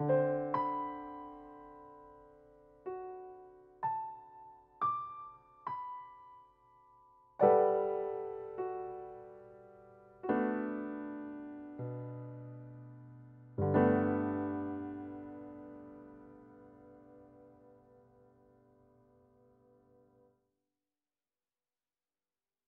you